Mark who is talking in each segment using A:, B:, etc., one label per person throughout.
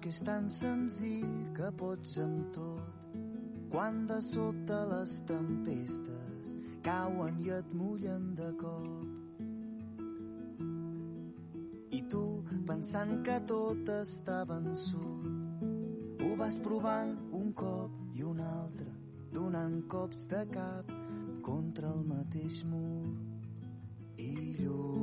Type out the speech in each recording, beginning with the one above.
A: Que és tan senzill que pots amb tot quan de sobte les tempestes cauen i et mullen de cop. I tu, pensant que tot està vençut, ho vas provant un cop i un altre, donant cops de cap contra el mateix mur. I lluny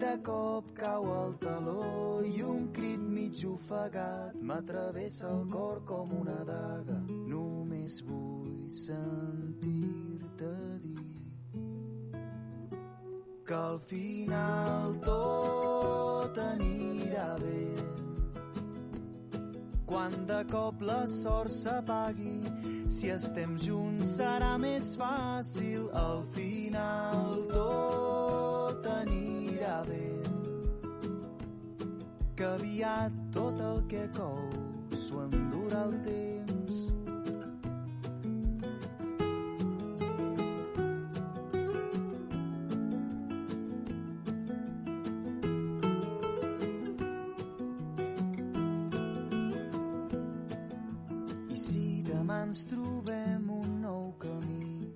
A: de cop cau el taló i un crit mig ofegat m'atravessa el cor com una daga. Només vull sentir-te dir que al final tot anirà bé. Quan de cop la sort s'apagui, si estem junts serà més fàcil. Al final tot anirà bé. Que aviat tot el que cou s'ho endurà el temps. I si demà ens trobem un nou camí,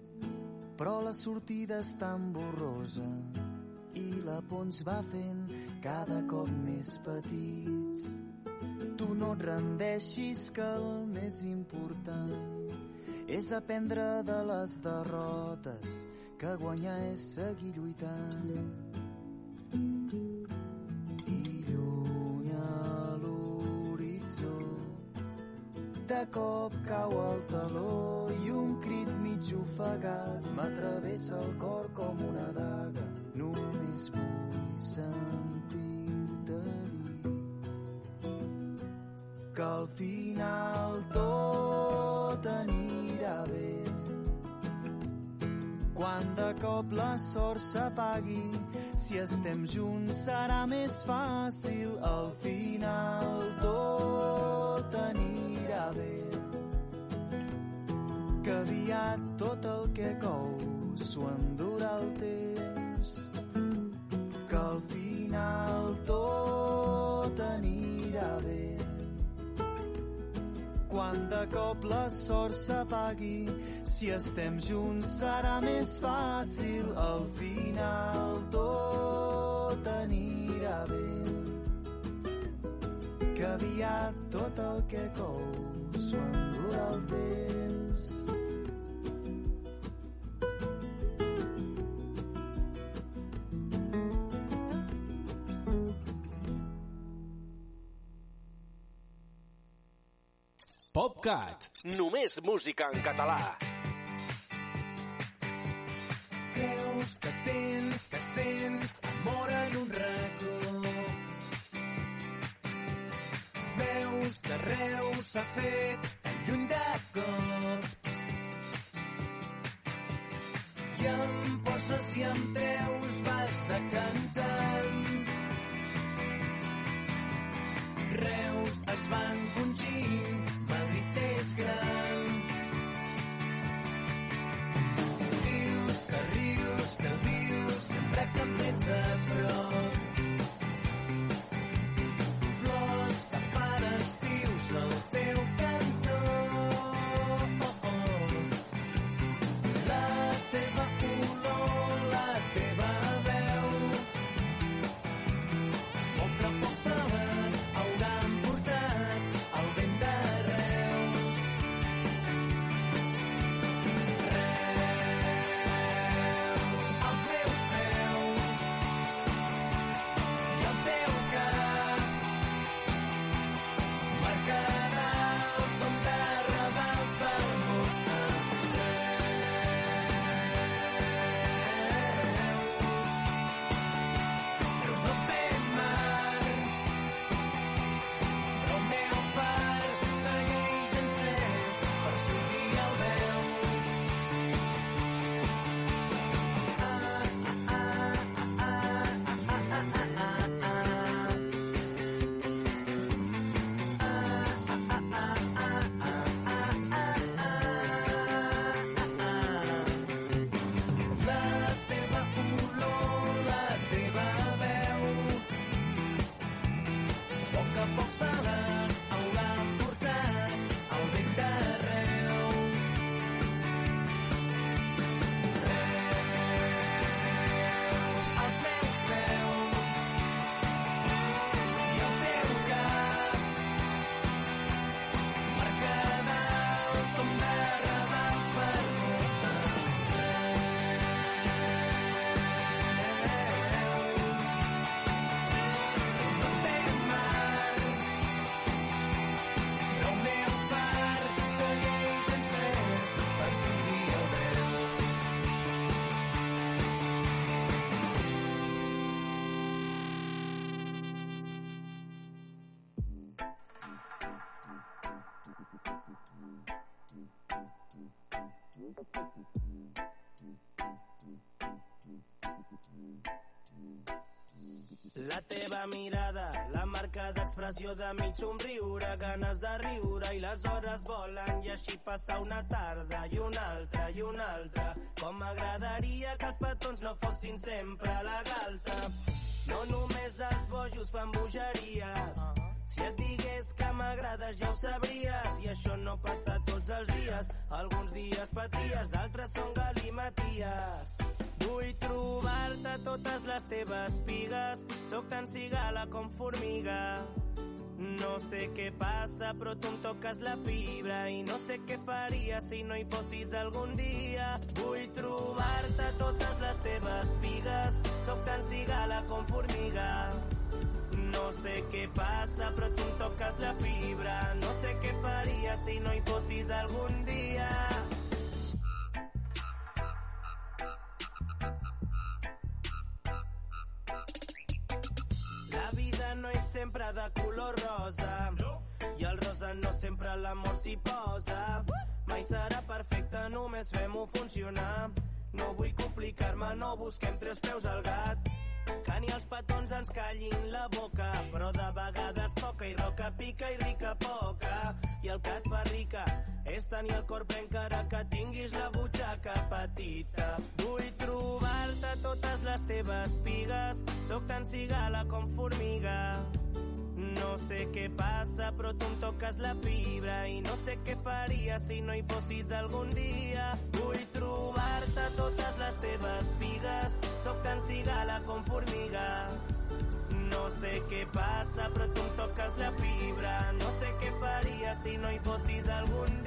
A: però la sortida és tan borrosa ens va fent cada cop més petits. Tu no et rendeixis que el més important és aprendre de les derrotes que guanyar és seguir lluitant. De cop cau el taló i un crit mig ofegat m'atravessa el cor com una daga. Sentir-te que al final tot anirà bé. Quan de cop la sort s'apagui, si estem junts serà més fàcil. Al final tot anirà bé. Que aviat tot el que cou s'ho endurà el temps. Final tot anirà bé. Quan de cop la sort s'apagui, si estem junts serà més fàcil. Al final tot anirà bé. Que aviat tot el que cou s'ho endurà el temps.
B: PopCat. Només música en català.
C: Creus que tens, que sents amor en un racó. Veus que Reus s'ha fet tan lluny de cop. I em poses i em treus, tens La teva
D: mirada, la marca d'expressió de mig somriure, ganes de riure i les hores volen i així passa una tarda i una altra i una altra. Com m'agradaria que els petons no fossin sempre a la galta. No només els bojos fan bogeries. Si et digués que m'agrades ja ho sabries i això no passa tots els dies. Alguns dies paties, d'altres són galimaties. Vull trobar-te totes les teves pigues, sóc tan cigala com formiga. No sé què passa, però tu em toques la fibra i no sé què faria si no hi fossis algun dia. Vull trobar-te totes les teves pigues, sóc tan cigala com formiga. Sé què passa, però tu em toques la fibra. No sé què faria si no hi algun dia. La vida no és sempre de color rosa i el rosa no sempre l'amor s'hi posa. Mai serà perfecte, només fem-ho funcionar. No vull complicar-me, no busquem tres peus al gat. Petons ens callin la boca, però de vegades poca i roca pica i rica poca. I el que et fa rica és tenir el cor ple encara que tinguis la butxaca petita. Vull trobar-te totes les teves pigues, sóc tan cigala com formiga. No sé què passa, però tu em toques la fibra i no sé què faria si no hi fossis algun dia. Vull trobar-te totes les teves pigues, sóc tan cigala formiga. No sé què passa, però tu em toques la fibra. No sé què faria si no hi fossis algun dia.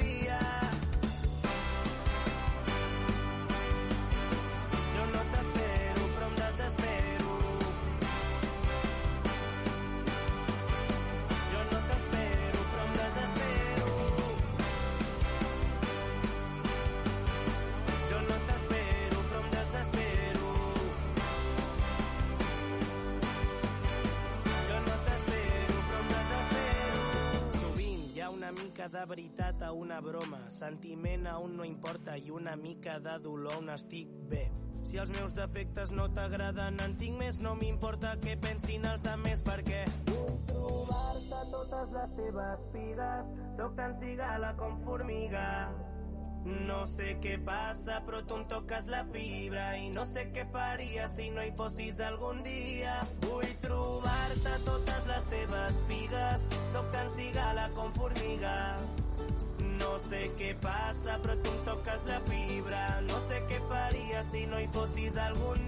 D: De veritat a una broma, sentiment a un no importa i una mica de dolor on estic bé. Si els meus defectes no t'agraden, en tinc més, no m'importa què pensin els demés, perquè vull trobar-te totes les teves pigues, sóc tan cigala com formiga. No sé què passa, però tu em toques la fibra i no sé què faria si no hi fossis algun dia. Vull trobar-te totes les teves pigues, sóc tan cigala com formiga. No sé què passa, però tu em toques la fibra. No sé què faria si no hi fossis algun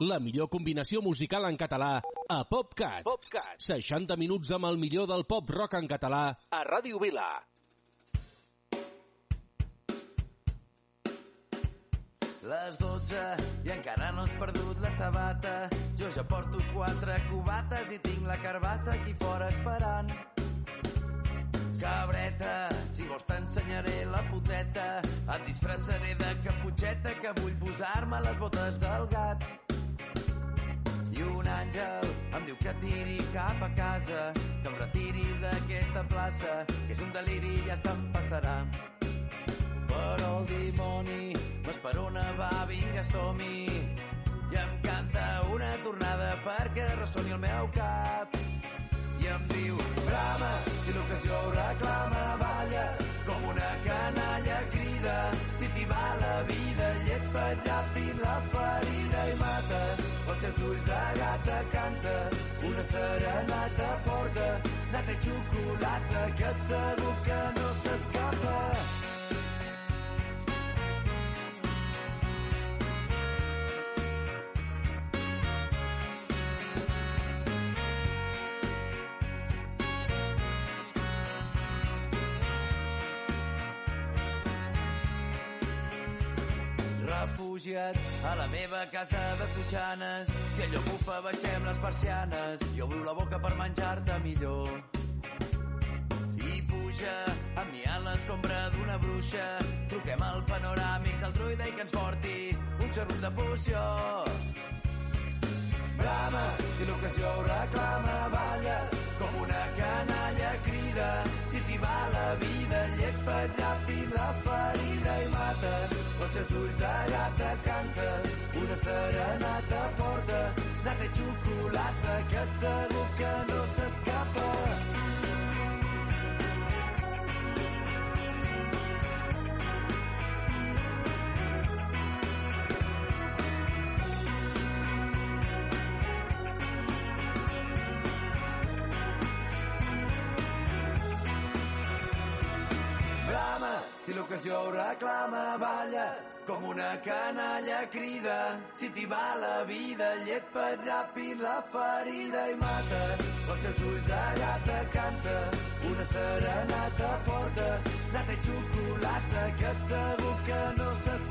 C: La millor
B: combinació musical en català a PopCat. PopCat. 60 minuts amb el millor del pop rock en català a Ràdio Vila.
C: Les 12 i encara no has perdut la sabata. Jo ja porto quatre cubates i tinc la carbassa aquí fora esperant. Cabreta, si vols t'ensenyaré la puteta. Et disfressaré de caputxeta que vull posar-me les botes del gat. Un àngel em diu que tiri cap a casa, que em retiri d'aquesta plaça, que és un deliri i ja se'm passarà. Però el dimoni m'esperona, va, vinga, som-hi. I em canta una tornada perquè ressoni el meu cap. I em diu, brama, si l'ocasió reclama, balla, com una canalla crida, si t'hi va la vida, llepa ràpid la farina i mata, els ulls de gata canta, una serenata porta, nata i xocolata, que segur que no refugiat a la meva casa de Totxanes. Si allò bufa, baixem les persianes. Jo obro la boca per menjar-te millor. I puja amb mi l'escombra d'una bruixa. Truquem al panoràmics al druida i que ens porti un xarrut de poció. Brama, si l'ocasió ho reclama, balla, com una canalla crida. Si t'hi va la vida, llepa ràpid la farina i mata. Els ulls de gata canta, una serenata porta, nata i xocolata, que segur que no s'escapa. L'ocasió reclama, balla, com una canalla crida. Si t'hi va la vida, llepa ràpid la ferida i mata. Els seus ulls de gata canta, una serenata porta, nata i xocolata, que segur que no s'escapa.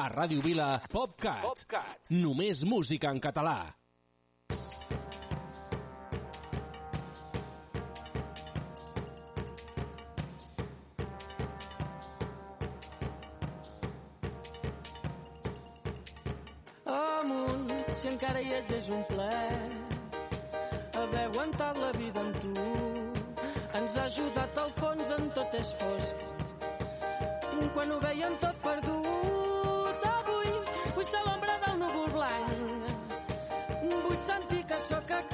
A: A Ràdio Vila, PopCat. PopCat. Només música en català.
E: amunt, si encara hi ets és un ple. Haver aguantat la vida amb tu ens ha ajudat al fons en tot és fosc. Quan ho veiem tot perdut choca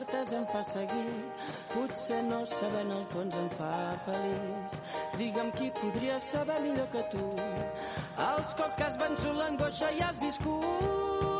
E: certesa em fa seguir. Potser no saber en el fons em fa feliç. Digue'm qui podria saber millor que tu. Els cops que has vençut l'angoixa i has viscut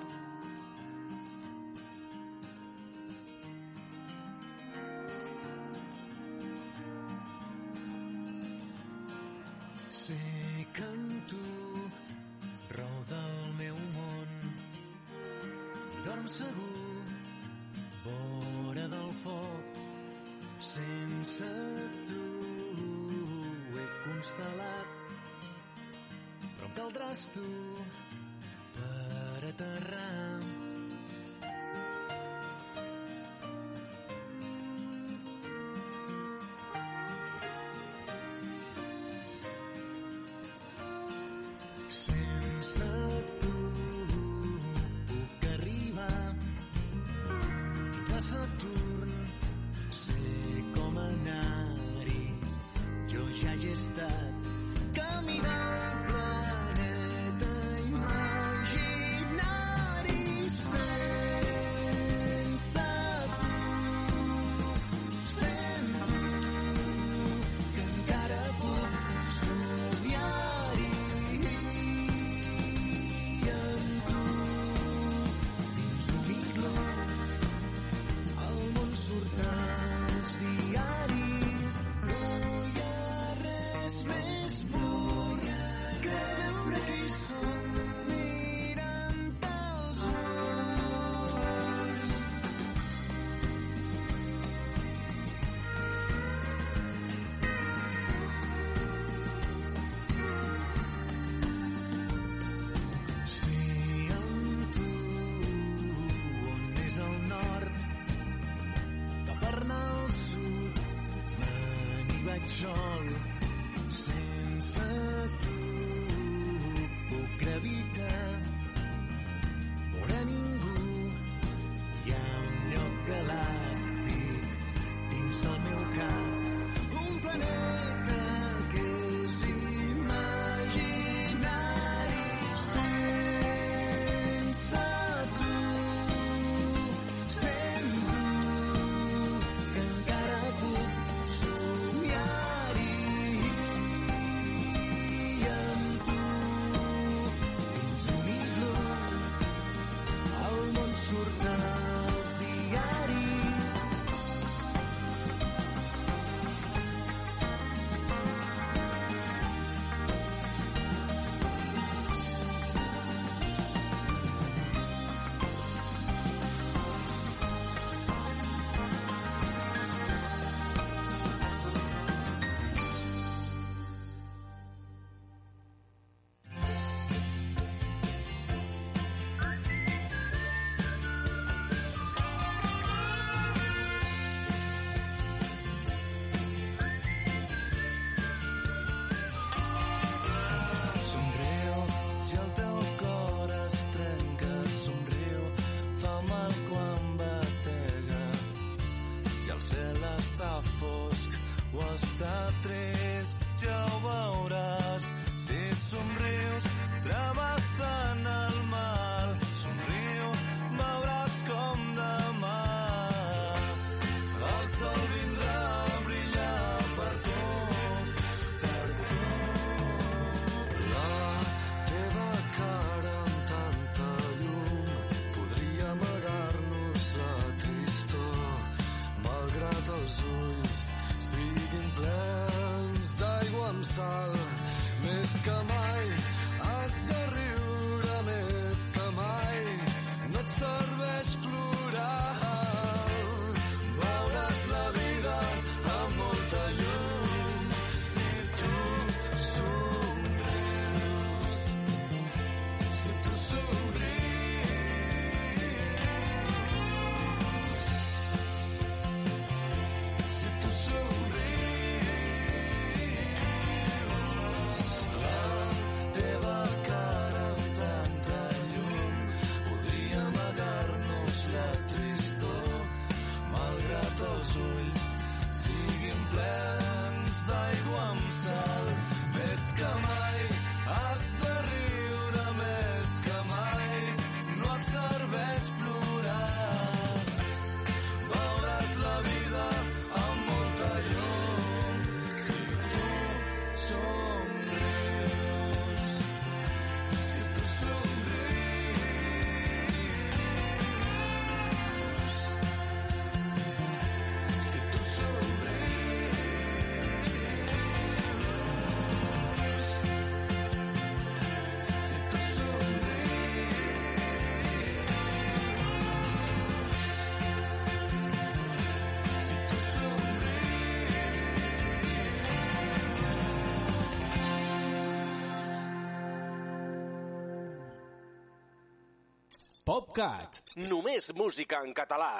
B: PopCat. Només música en català.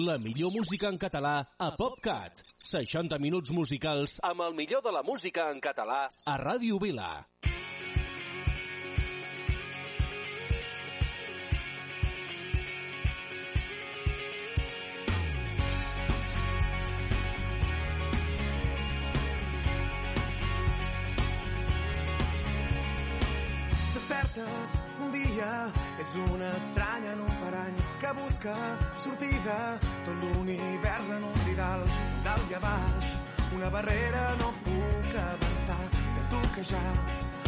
F: La
B: millor música en català a PopCat. 60 minuts musicals amb el millor de la música en català a Ràdio Vila.
G: Despertes un dia, ets una estranya, no que busca sortida, tot l'univers en un didal, dalt i a baix, una barrera no puc avançar, sento que ja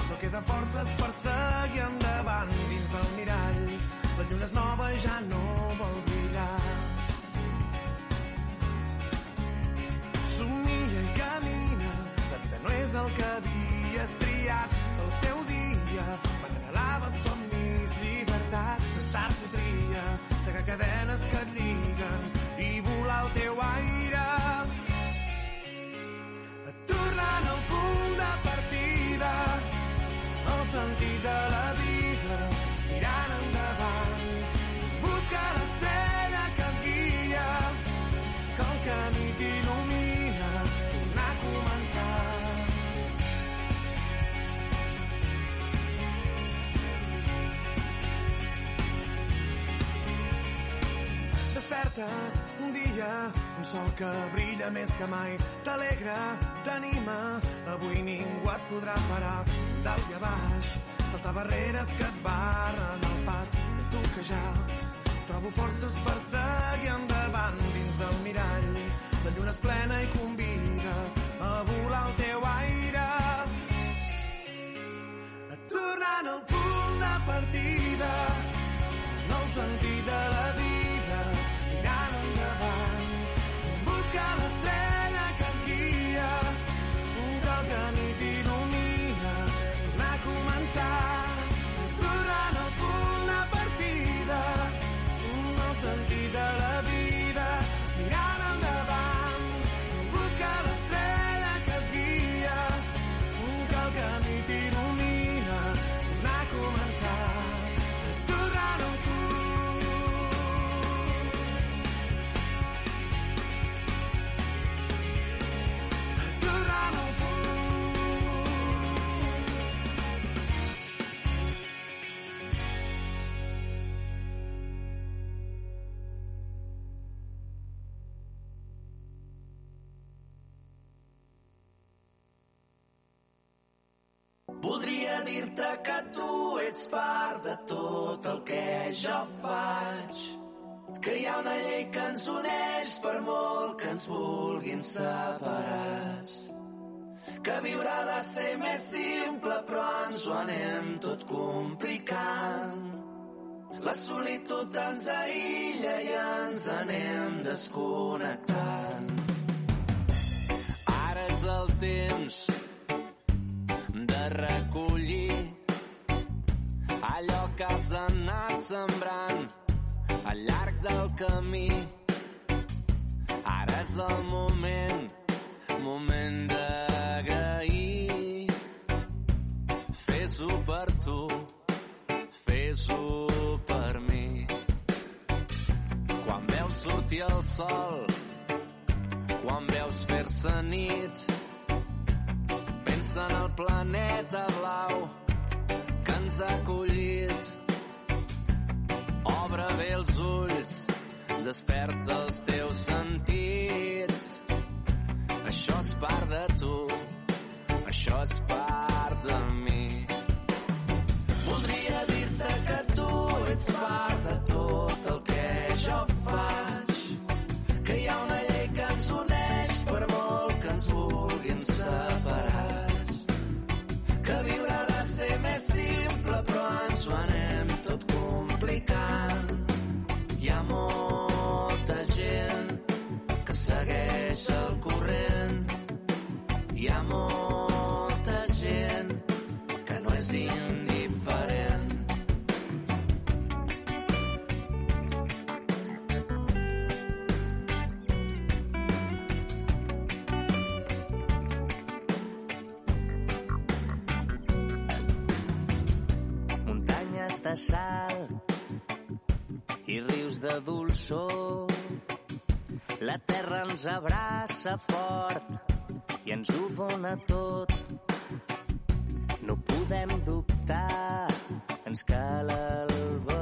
G: no queda forces per seguir endavant dins del mirall, la lluna és nova i ja no vol brillar. Somia i camina, tant no és el que havies triat, el seu dia, quan som sol que brilla més que mai, t'alegra, t'anima, avui ningú et podrà parar, dalt i a baix, saltar barreres que et barren el pas, sento que ja trobo forces per seguir endavant dins del mirall, la lluna és plena i convida a volar el teu aire. Tornant al punt de partida, nou sentit de la vida,
C: Voldria dir-te que tu ets part de tot el que jo faig. Que hi ha una llei que ens uneix per molt que ens vulguin separats. Que viure de ser més simple però ens ho anem tot complicant. La solitud ens aïlla i ens anem desconnectant. Ara és el temps que has anat sembrant al llarg del camí. Ara és el moment, moment d'agrair. Fes-ho per tu, fes-ho per mi. Quan veus sortir el sol, quan veus fer-se nit, pensa en el planeta blau ens ha acollit. Obre bé els ulls, desperta els teus sentits. Això és part de tu, això és part de
D: sal i rius de dolçor. La terra ens abraça fort i ens ho dona tot. No podem dubtar, ens cal el valor.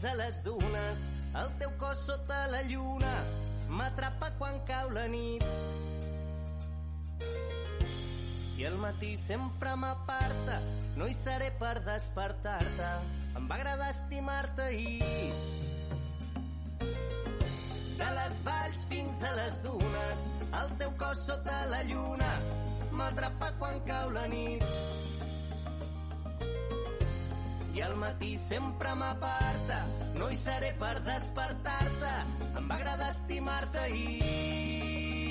H: dins a les dunes, el teu cos sota la lluna m'atrapa quan cau la nit. I el matí sempre m'aparta, no hi seré per despertar-te, em va agradar estimar-te ahir. De les valls fins a les dunes, el teu cos sota la lluna m'atrapa quan cau la nit i al matí sempre m'aparta. No hi seré per despertar-te, em va agradar estimar-te i...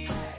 D: Hey!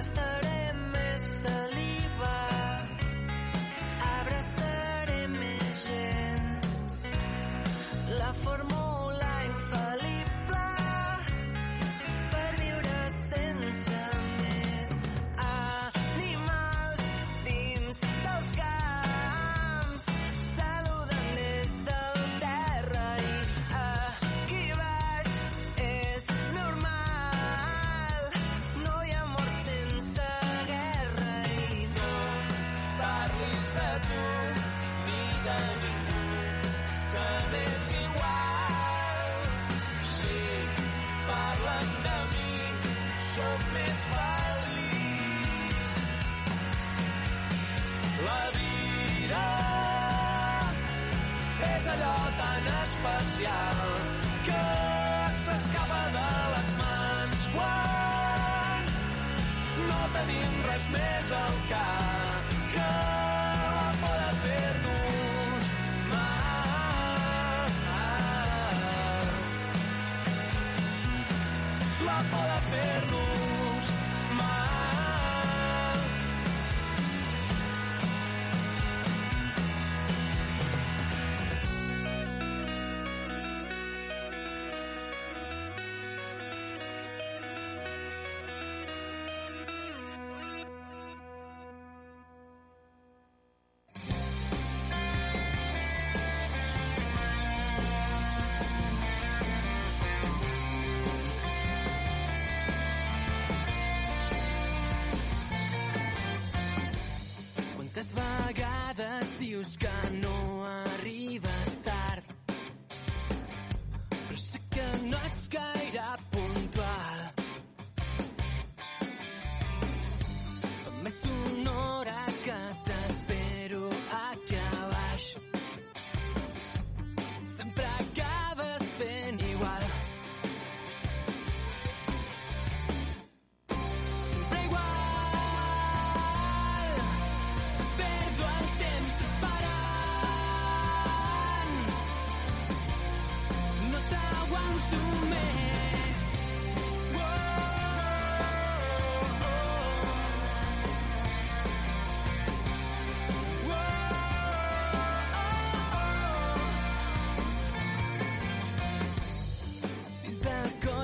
E: estaré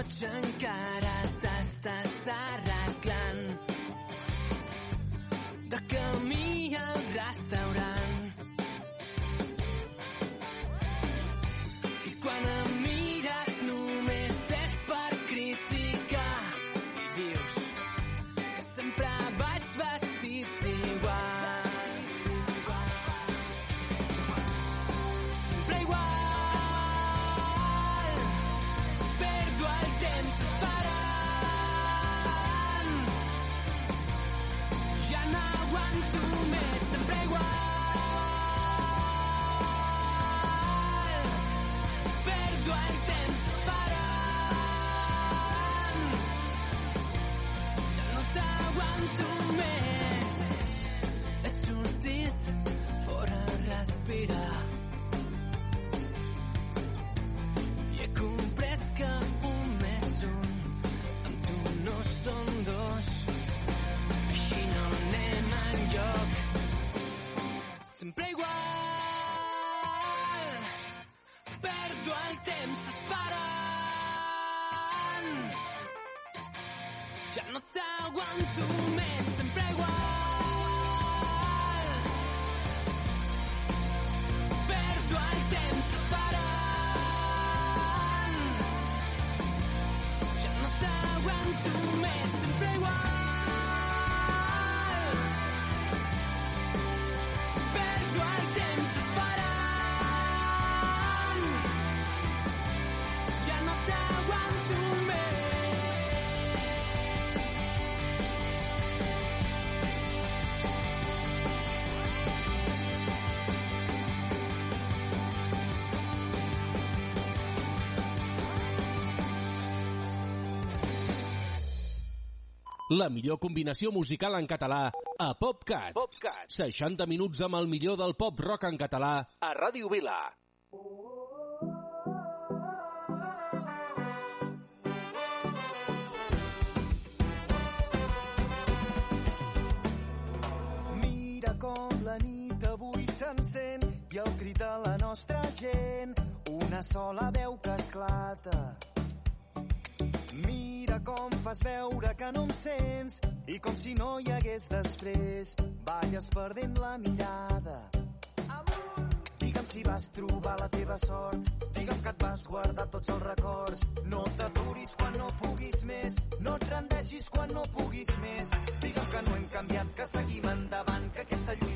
E: cotxe encara t'estàs arreglant Ja no t'aguanto més. Sempre igual.
B: La millor combinació musical en català a PopCat. PopCat. 60 minuts amb el millor del pop rock en català a Ràdio Vila.
A: Mira com la nit avui s'encén i el crit de la nostra gent, una sola veu que esclata. Mira com fas veure que no em sents i com si no hi hagués després, balles perdent la mirada. Digue'm si vas trobar la teva sort, digue'm que et vas guardar tots els records. No t'aturis quan no puguis més, no et rendeixis quan no puguis més. Digue'm que no hem canviat, que seguim endavant, que aquesta lluita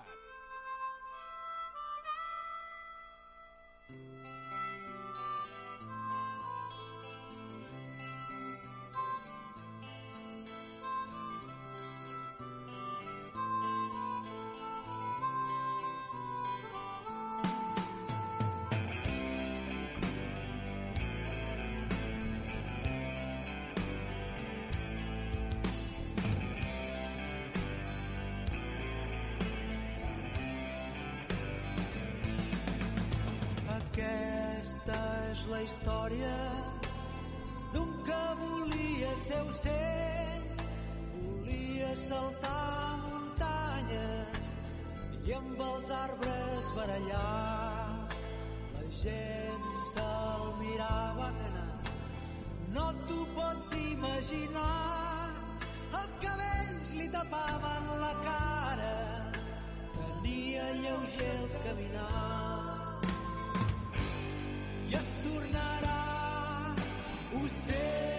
F: I amb els arbres barallar. La gent se'l mirava anar, no t'ho pots imaginar. Els cabells li tapaven la cara, tenia lleuger el caminar i es tornarà ocell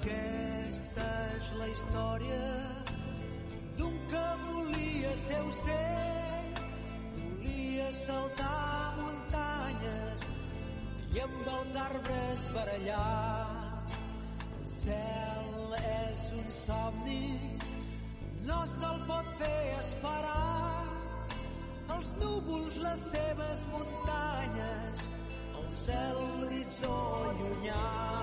F: Aquesta és la història d'un que volia ser ocell, volia saltar muntanyes i amb els arbres barallar. El cel és un somni, no se'l pot fer esperar. Els núvols, les seves muntanyes, el cel, l'horitzó llunyà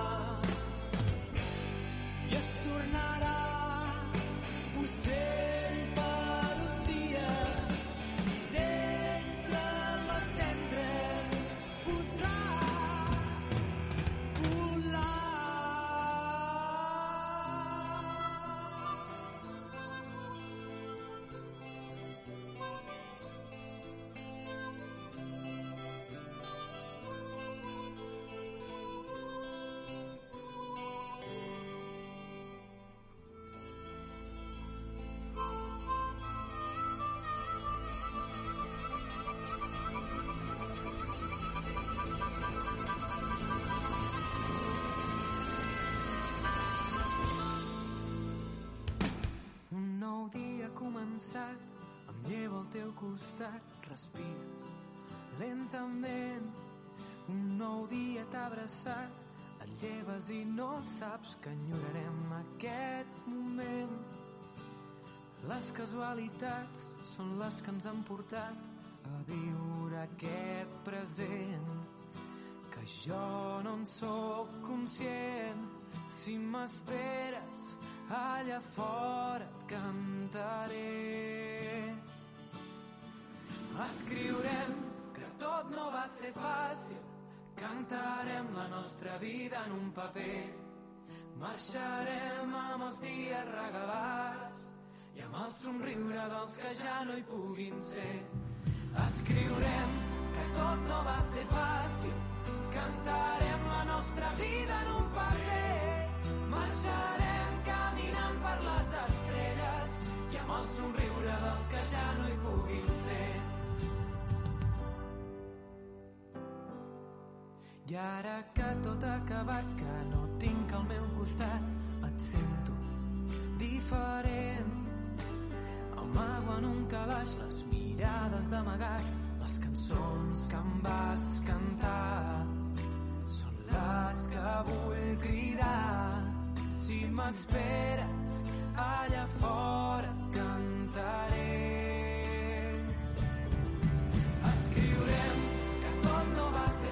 E: costat respires lentament. Un nou dia t'ha abraçat et lleves i no saps que enyorarem aquest moment. Les casualitats són les que ens han portat a viure aquest present. Que jo no en sóc conscient. Si m'esperes allà fora et cantaré escriurem que tot no va ser fàcil. Cantarem la nostra vida en un paper. Marxarem amb els dies regalats i amb el somriure dels que ja no hi puguin ser. Escriurem que tot no va ser fàcil. Cantarem la nostra vida en un paper. Marxarem caminant per les estrelles i amb el somriure dels que ja no hi puguin ser I ara que tot ha acabat, que no tinc al meu costat, et sento diferent. Amago en un calaix les mirades d'amagat, les cançons que em vas cantar són les que vull cridar. Si m'esperes allà fora cantaré. Escriurem que tot no va ser